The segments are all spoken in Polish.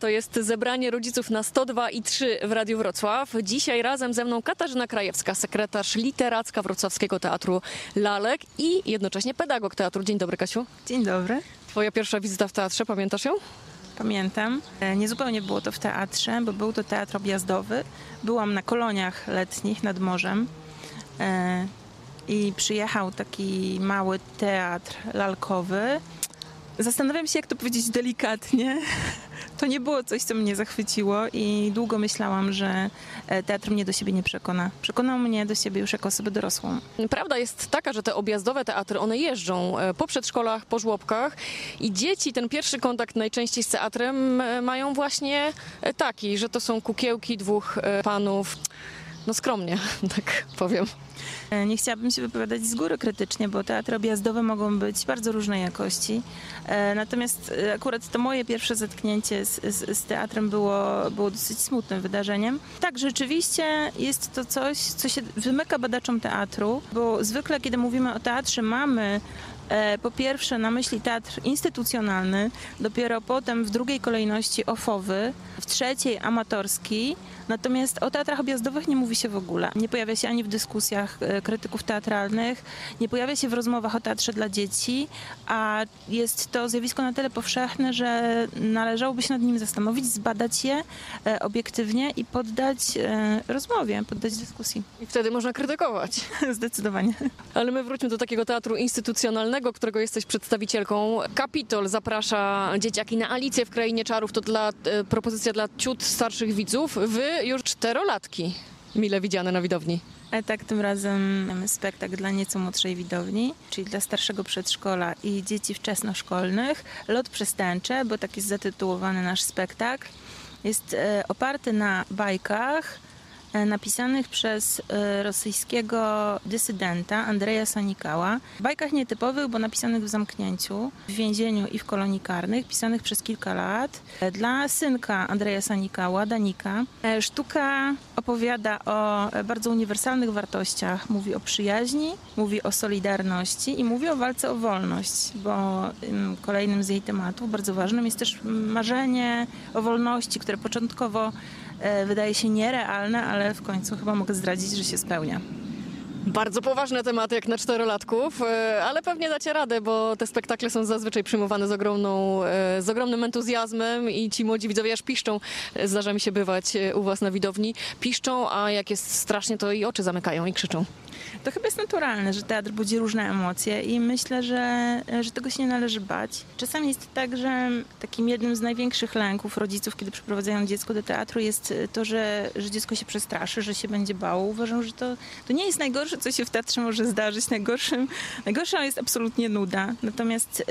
To jest zebranie rodziców na 102 i 3 w Radiu Wrocław. Dzisiaj razem ze mną Katarzyna Krajewska, sekretarz literacka Wrocławskiego Teatru Lalek i jednocześnie pedagog teatru. Dzień dobry, Kasiu. Dzień dobry. Twoja pierwsza wizyta w teatrze, pamiętasz ją? Pamiętam. E, Niezupełnie było to w teatrze, bo był to teatr objazdowy. Byłam na koloniach letnich nad morzem e, i przyjechał taki mały teatr lalkowy. Zastanawiam się, jak to powiedzieć delikatnie. To nie było coś, co mnie zachwyciło i długo myślałam, że e, teatr mnie do siebie nie przekona. Przekonał mnie do siebie już jako osobę dorosłą. Prawda jest taka, że te objazdowe teatry, one jeżdżą e, po przedszkolach, po żłobkach i dzieci ten pierwszy kontakt najczęściej z teatrem e, mają właśnie taki, że to są kukiełki dwóch panów. No skromnie, tak powiem. E, Nie chciałabym się wypowiadać z góry krytycznie, bo teatry objazdowe mogą być bardzo różnej jakości. E, Natomiast e, akurat to moje pierwsze zetknięcie z, z, z teatrem było, było dosyć smutnym wydarzeniem. Tak, rzeczywiście jest to coś, co się wymyka badaczom teatru, bo zwykle, kiedy mówimy o teatrze, mamy po pierwsze na myśli teatr instytucjonalny, dopiero potem w drugiej kolejności ofowy, w trzeciej amatorski. Natomiast o teatrach objazdowych nie mówi się w ogóle. Nie pojawia się ani w dyskusjach e, krytyków teatralnych, nie pojawia się w rozmowach o teatrze dla dzieci, a jest to zjawisko na tyle powszechne, że należałoby się nad nim zastanowić, zbadać je e, obiektywnie i poddać e, rozmowie, poddać dyskusji. I wtedy można krytykować. Zdecydowanie. Ale my wróćmy do takiego teatru instytucjonalnego, którego jesteś przedstawicielką. Kapitol zaprasza dzieciaki na Alicję w Krainie Czarów. To dla, e, propozycja dla ciut starszych widzów. Wy już czterolatki, mile widziane na widowni. E, Tak, tym razem mamy spektakl dla nieco młodszej widowni, czyli dla starszego przedszkola i dzieci wczesnoszkolnych. Lot przestępcze, bo tak jest zatytułowany nasz spektakl. Jest e, oparty na bajkach napisanych przez e, rosyjskiego dysydenta Andrzeja Sanikała. Bajkach nietypowych, bo napisanych w zamknięciu, w więzieniu i w kolonii karnych, pisanych przez kilka lat. E, Dla synka Andrzeja Sanikała, Danika. E, Sztuka opowiada o e, bardzo uniwersalnych wartościach. Mówi o przyjaźni, mówi o solidarności i mówi o walce o wolność, bo ym, kolejnym z jej tematów, bardzo ważnym, jest też marzenie o wolności, które początkowo e, wydaje się nierealne, ale w końcu chyba mogę zdradzić, że się spełnia. Bardzo poważne tematy jak na czterolatków, e, ale pewnie dacie radę, bo te spektakle są zazwyczaj przyjmowane z, ogromną, e, z ogromnym entuzjazmem i ci młodzi widzowie aż piszczą. E, Zdarza mi się bywać u was na widowni. Piszczą, a jak jest strasznie, to i oczy zamykają i krzyczą. To chyba jest naturalne, że teatr budzi różne emocje i myślę, że, że tego się nie należy bać. Czasami jest tak, że takim jednym z największych lęków rodziców, kiedy przyprowadzają dziecko do teatru jest to, że, że dziecko się przestraszy, że się będzie bało. Uważam, że to, to nie jest najgorsze, co się w teatrze może zdarzyć. Najgorszym, najgorsza jest absolutnie nuda. Natomiast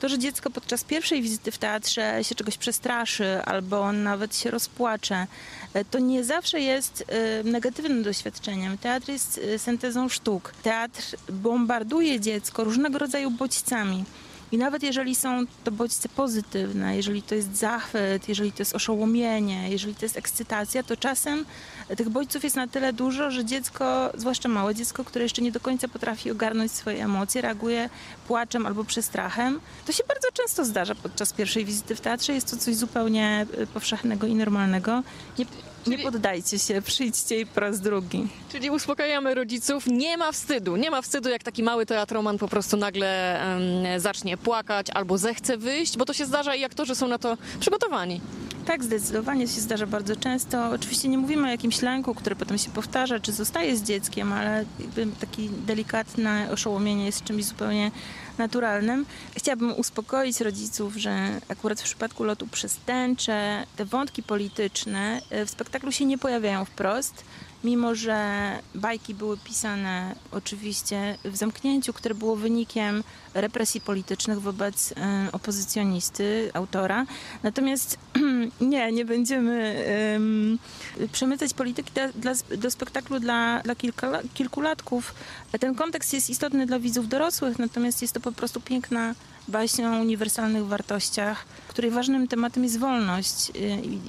to, że dziecko podczas pierwszej wizyty w teatrze się czegoś przestraszy albo nawet się rozpłacze, y, to nie zawsze jest negatywnym doświadczeniem. Teatr jest y, syntezą sztuk. Teatr bombarduje dziecko różnego rodzaju bodźcami. I nawet jeżeli są to bodźce pozytywne, jeżeli to jest zachwyt, jeżeli to jest oszołomienie, jeżeli to jest ekscytacja, to czasem tych bodźców jest na tyle dużo, że dziecko, zwłaszcza małe dziecko, które jeszcze nie do końca potrafi ogarnąć swoje emocje, reaguje płaczem albo przestrachem. To się bardzo często zdarza podczas pierwszej wizyty w teatrze. Jest to coś zupełnie y, powszechnego i normalnego. Nie, nie poddajcie się, przyjdźcie i po raz drugi. Czyli uspokajamy rodziców, nie ma wstydu. Nie ma wstydu, jak taki mały teatroman po prostu nagle em, zacznie płakać albo zechce wyjść, bo to się zdarza i aktorzy są na to przygotowani. Tak, zdecydowanie się zdarza bardzo często. Oczywiście nie mówimy o jakimś lęku, który potem się powtarza, czy zostaje z dzieckiem, ale takie delikatne oszołomienie jest czymś zupełnie naturalnym. Chciałabym uspokoić rodziców, że akurat w przypadku lotu przestępcze te wątki polityczne e, w spektaklu się nie pojawiają wprost. Mimo, że bajki były pisane oczywiście w zamknięciu, które było wynikiem represji politycznych wobec e, opozycjonisty, autora. Natomiast nie, nie będziemy em, przemycać polityki dla, do spektaklu dla, dla kilka, kilkulatków. Ten kontekst jest istotny dla widzów dorosłych, natomiast jest to po prostu piękna baśń o uniwersalnych wartościach, której ważnym tematem jest wolność y,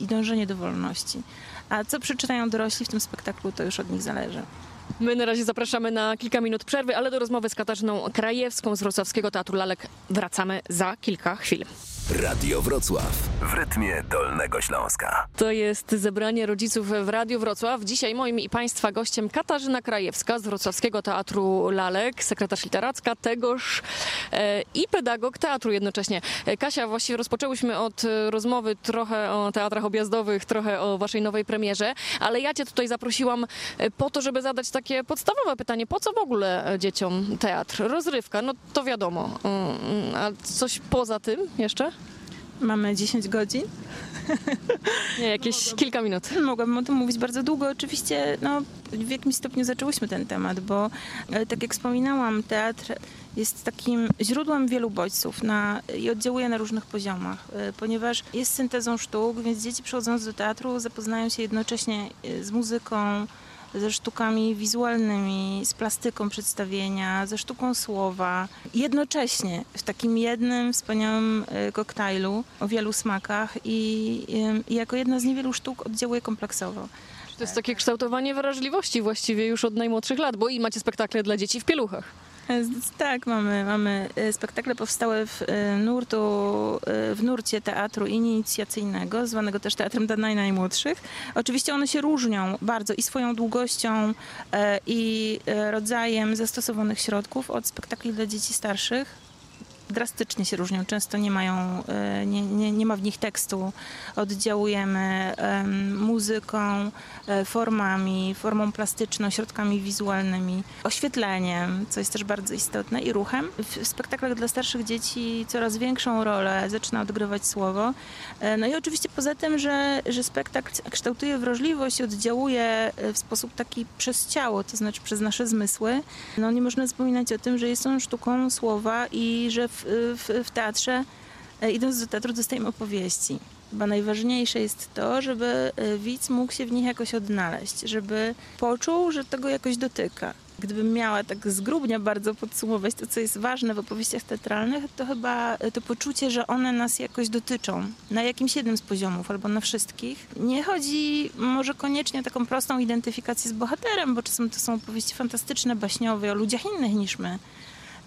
i dążenie do wolności. A co przeczytają dorośli w tym spektaklu, to już od nich zależy. My na razie zapraszamy na kilka minut przerwy, ale do rozmowy z Katarzyną Krajewską z Wrocławskiego Teatru Lalek wracamy za kilka chwil. Radio Wrocław w rytmie Dolnego Śląska. To jest zebranie rodziców w Radiu Wrocław. Dzisiaj moim i Państwa gościem Katarzyna Krajewska z Wrocławskiego Teatru Lalek, sekretarz literacka tegoż e, i pedagog teatru jednocześnie. E, Kasia, właściwie rozpoczęłyśmy od e, rozmowy trochę o teatrach objazdowych, trochę o Waszej nowej premierze, ale ja Cię tutaj zaprosiłam e, po to, żeby zadać takie podstawowe pytanie. Po co w ogóle dzieciom teatr? Rozrywka, no to wiadomo. Mm, A coś poza tym jeszcze? Mamy 10 godzin. Nie, jakieś kilka minut. Mogłabym o tym mówić bardzo długo. Oczywiście no, w jakimś stopniu zaczęłyśmy ten temat, bo e, tak jak wspominałam, teatr jest takim źródłem wielu bodźców na, i oddziałuje na różnych poziomach, e, ponieważ jest syntezą sztuk, więc dzieci przychodząc do teatru zapoznają się jednocześnie e, z muzyką, ze sztukami wizualnymi, z plastyką przedstawienia, ze sztuką słowa. Jednocześnie w takim jednym wspaniałym e, koktajlu o wielu smakach i, i jako jedna z niewielu sztuk oddziałuje kompleksowo. To jest takie kształtowanie wrażliwości właściwie już od najmłodszych lat, bo i macie spektakle dla dzieci w pieluchach. Tak, mamy, mamy e, spektakle powstałe w, e, nurtu, e, w nurcie teatru inicjacyjnego, zwanego też teatrem dla naj- najmłodszych. Oczywiście one się różnią bardzo i swoją długością, i rodzajem zastosowanych środków od spektakli dla dzieci starszych. Drastycznie się różnią, często nie mają, e, nie, nie, nie ma w nich tekstu. Oddziałujemy em, muzyką, e, formami, formą plastyczną, środkami wizualnymi, oświetleniem, co jest też bardzo istotne, i ruchem. W spektaklach dla starszych dzieci coraz większą rolę zaczyna odgrywać słowo. E, No i oczywiście poza tym, że, że spektakl kształtuje wrażliwość oddziałuje w sposób taki przez ciało, to znaczy przez nasze zmysły, no nie można zapominać o tym, że jest on sztuką słowa i że w, w, w teatrze, e, idąc do teatru, dostajemy opowieści. Chyba najważniejsze jest to, żeby e, widz mógł się w nich jakoś odnaleźć, żeby poczuł, że tego jakoś dotyka. Gdybym miała tak zgrubnie bardzo podsumować to, co jest ważne w opowieściach teatralnych, to chyba e, to poczucie, że one nas jakoś dotyczą na jakimś jednym z poziomów albo na wszystkich. Nie chodzi może koniecznie o taką prostą identyfikację z bohaterem, bo czasem to są opowieści fantastyczne, baśniowe o ludziach innych niż my.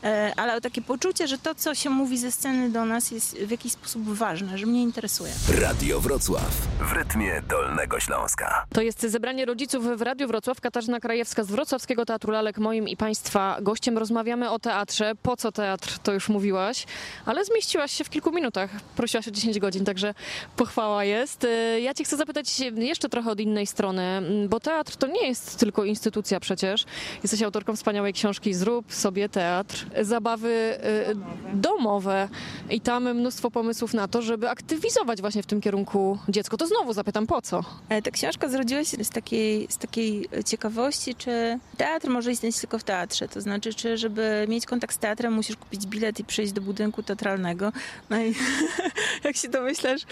E, Ale o takie poczucie, że to, co się mówi ze sceny do nas jest w jakiś sposób ważne, że mnie interesuje. Radio Wrocław w rytmie Dolnego Śląska. To jest zebranie rodziców w Radiu Wrocław. Katarzyna Krajewska z Wrocławskiego Teatru Lalek, moim i Państwa gościem. Rozmawiamy o teatrze. Po co teatr, to już mówiłaś, ale zmieściłaś się w kilku minutach. Prosiłaś o 10 godzin, także pochwała jest. E, Ja Cię chcę zapytać jeszcze trochę od innej strony, bo teatr to nie jest tylko instytucja przecież. Jesteś autorką wspaniałej książki Zrób sobie teatr. Zabawy e, domowe i tam mnóstwo pomysłów na to, żeby aktywizować właśnie w tym kierunku dziecko. To znowu zapytam, po co? E, Ta książka zrodziła się z takiej, z takiej ciekawości, czy teatr może istnieć tylko w teatrze. To znaczy, czy żeby mieć kontakt z teatrem, musisz kupić bilet i przyjść do budynku teatralnego. No i jak się domyślasz,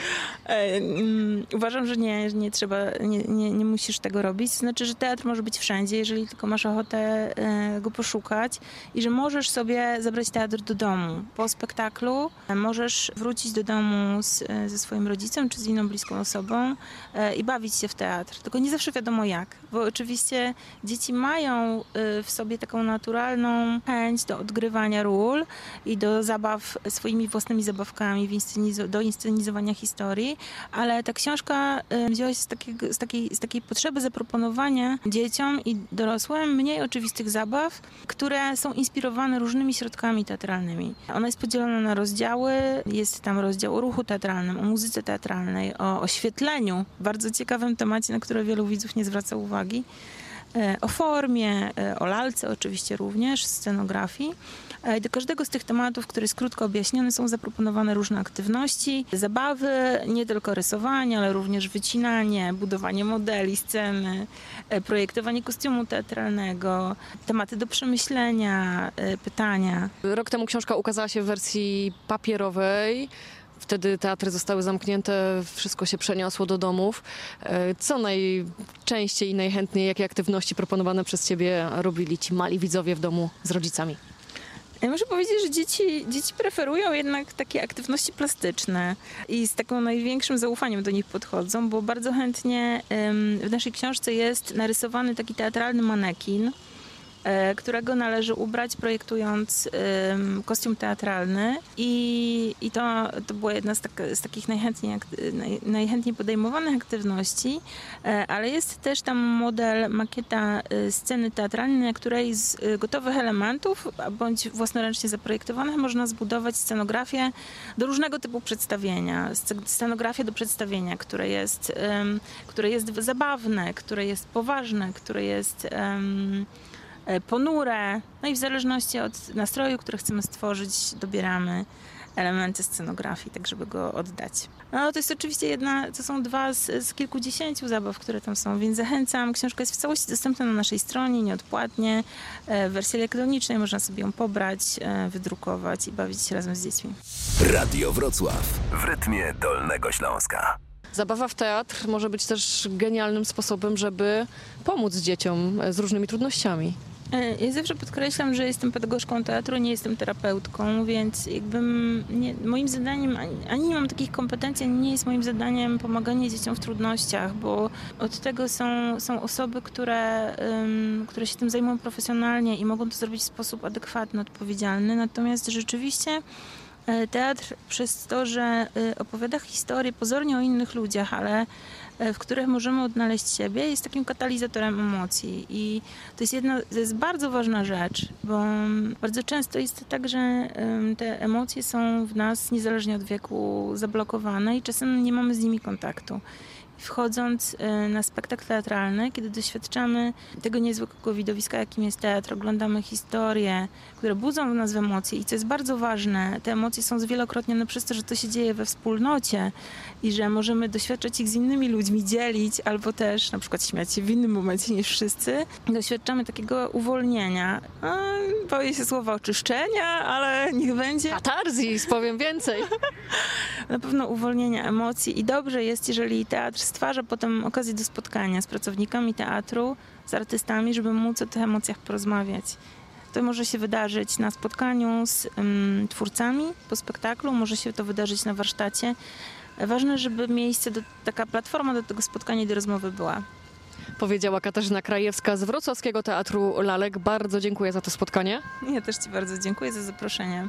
e, mm, uważam, że nie, że nie trzeba, nie, nie, nie musisz tego robić. To znaczy, że teatr może być wszędzie, jeżeli tylko masz ochotę e, go poszukać i że możesz sobie zabrać teatr do domu. Po spektaklu e, możesz wrócić do domu z, e, ze swoim rodzicem czy z inną bliską osobą e, i bawić się w teatr. Tylko nie zawsze wiadomo jak, bo oczywiście dzieci mają w sobie taką naturalną chęć do odgrywania ról i do zabaw swoimi własnymi zabawkami, do inscenizowania historii, ale ta książka wzięła się z, takiego, z, takiej, z takiej potrzeby zaproponowania dzieciom i dorosłym mniej oczywistych zabaw, które są inspirowane różnymi środkami teatralnymi. Ona jest podzielona na rozdziały, jest tam rozdział o ruchu teatralnym, o muzyce teatralnej, o oświetleniu, bardzo ciekawym temacie, na które wielu widzów nie zwraca uwagi, o formie, e, o lalce oczywiście również, scenografii. E, Do każdego z tych tematów, który jest krótko objaśniony, są zaproponowane różne aktywności, zabawy, nie tylko rysowanie, ale również wycinanie, budowanie modeli, sceny, e, projektowanie kostiumu teatralnego, tematy do przemyślenia, e, pytania. Rok temu książka ukazała się w wersji papierowej. Wtedy teatry zostały zamknięte, wszystko się przeniosło do domów. E, Co najczęściej i najchętniej, jakie aktywności proponowane przez Ciebie robili ci mali widzowie w domu z rodzicami? Ja muszę powiedzieć, że dzieci, dzieci preferują jednak takie aktywności plastyczne i z taką największym zaufaniem do nich podchodzą, bo bardzo chętnie w naszej książce jest narysowany taki teatralny manekin, którego należy ubrać projektując kostium teatralny i, i to, to była jedna z, tak, z takich najchętniej, najchętniej podejmowanych aktywności, e, ale jest też tam model, makieta e, sceny teatralnej, na której z e, gotowych elementów, bądź własnoręcznie zaprojektowanych można zbudować scenografię do różnego typu przedstawienia. Sce- Scenografię do przedstawienia, które jest, które jest zabawne, które jest poważne, które jest e, ponure. No i w zależności od nastroju, który chcemy stworzyć, dobieramy elementy scenografii, tak żeby go oddać. No to jest oczywiście jedna, to są dwa z, z kilkudziesięciu zabaw, które tam są, więc zachęcam. Książka jest w całości dostępna na naszej stronie, nieodpłatnie. E, W wersji elektronicznej można sobie ją pobrać, e, wydrukować i bawić się razem z dziećmi. Radio Wrocław. W rytmie Dolnego Śląska. Zabawa w teatr może być też genialnym sposobem, żeby pomóc dzieciom z różnymi trudnościami. E, Ja zawsze podkreślam, że jestem pedagogzką teatru, nie jestem terapeutką, więc jakbym nie, moim zadaniem, ani, ani nie mam takich kompetencji, ani nie jest moim zadaniem pomaganie dzieciom w trudnościach, bo od tego są, są osoby, które, ym, które się tym zajmują profesjonalnie i mogą to zrobić w sposób adekwatny, odpowiedzialny. Natomiast rzeczywiście e, teatr przez to, że y, opowiada historię pozornie o innych ludziach, ale w których możemy odnaleźć siebie, jest takim katalizatorem emocji. I to jest jedna, to jest bardzo ważna rzecz, bo mm, bardzo często jest tak, że te emocje są w nas niezależnie od wieku zablokowane i czasem nie mamy z nimi kontaktu. Wchodząc e, na spektakl teatralny, kiedy doświadczamy tego niezwykłego widowiska, jakim jest teatr, oglądamy historie, które budzą w nas emocje i co jest bardzo ważne, te emocje są zwielokrotnione przez to, że to się dzieje we wspólnocie i że możemy doświadczać ich z innymi ludźmi, dzielić albo też na przykład śmiać się w innym momencie niż wszyscy. Doświadczamy takiego uwolnienia. Boję się słowa oczyszczenia, ale niech będzie. Katarzis, powiem więcej. Na pewno uwolnienia emocji i dobrze jest, jeżeli teatr stwarza potem okazję do spotkania z pracownikami teatru, z artystami, żeby móc o tych emocjach porozmawiać. To może się wydarzyć na spotkaniu z ym, twórcami po spektaklu, może się to wydarzyć na warsztacie. Ważne, żeby miejsce, do, taka platforma do tego spotkania i do rozmowy była. Powiedziała Katarzyna Krajewska z Wrocławskiego Teatru Lalek. Bardzo dziękuję za to spotkanie. Ja też Ci bardzo dziękuję za zaproszenie.